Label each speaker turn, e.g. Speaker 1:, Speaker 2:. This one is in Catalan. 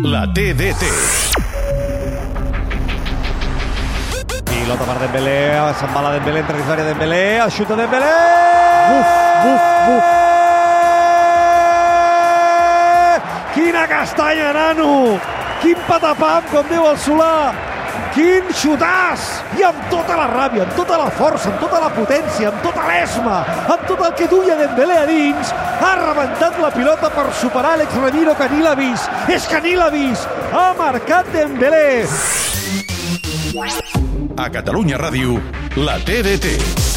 Speaker 1: La TDT.
Speaker 2: Pilota per Dembélé, se'n va la Dembélé, entra dins l'àrea Dembélé, el xuta Dembélé!
Speaker 3: Buf, buf, buf.
Speaker 2: Quina castanya, nano! Quin patapam, com diu el Solà! Quin xutàs! I amb tota la ràbia, amb tota la força, amb tota la potència, amb tota l'esma, amb tot el que duia Dembélé a dins, ha rebentat la pilota per superar Alex Ramiro que ni l'ha vist. És que ni l'ha vist! Ha marcat Dembélé!
Speaker 1: A Catalunya Ràdio, la TDT.